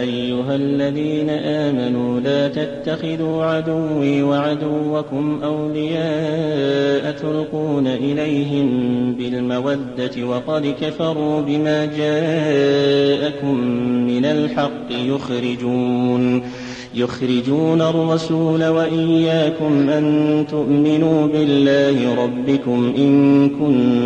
أيها الذين آمنوا لا تتخذوا عدوي وعدوكم أولياء تلقون إليهم بالمودة وقد كفروا بما جاءكم من الحق يخرجون يخرجون الرسول وإياكم أن تؤمنوا بالله ربكم إن كنتم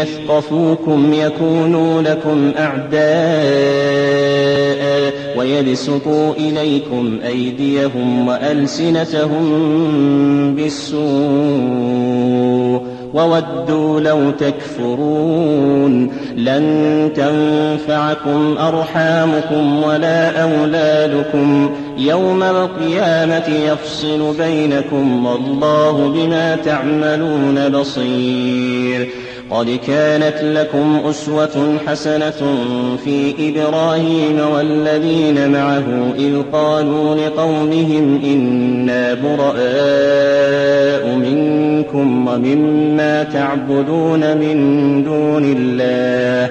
يثقفوكم يكونوا لكم أعداء ويبسطوا إليكم أيديهم وألسنتهم بالسوء وودوا لو تكفرون لن تنفعكم أرحامكم ولا أولادكم يوم القيامة يفصل بينكم والله بما تعملون بصير قد كانت لكم أسوة حسنة في إبراهيم والذين معه إذ قالوا لقومهم إنا براء منكم ومما تعبدون من دون الله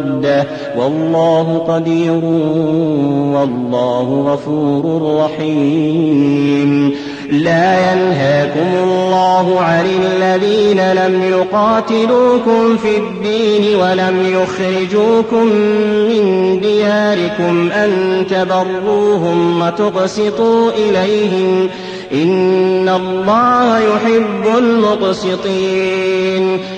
مودة والله قدير والله غفور رحيم لا ينهاكم الله عن الذين لم يقاتلوكم في الدين ولم يخرجوكم من دياركم أن تبروهم وتقسطوا إليهم إن الله يحب المقسطين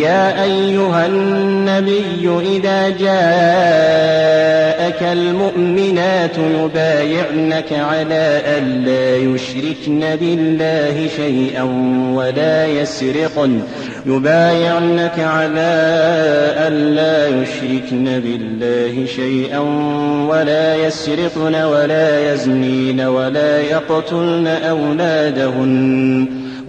يا أيها النبي إذا جاءك المؤمنات يبايعنك على أن لا يشركن بالله شيئا ولا يسرقن. يبايعنك على أن لا يشركن بالله شيئا ولا يسرقن ولا يزنين ولا يقتلن أولادهن.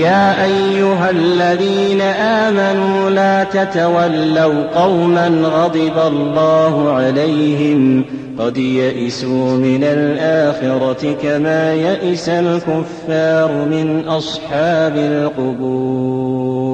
يا أيها الذين آمنوا لا تتولوا قوما غضب الله عليهم قد يئسوا من الآخرة كما يئس الكفار من أصحاب القبور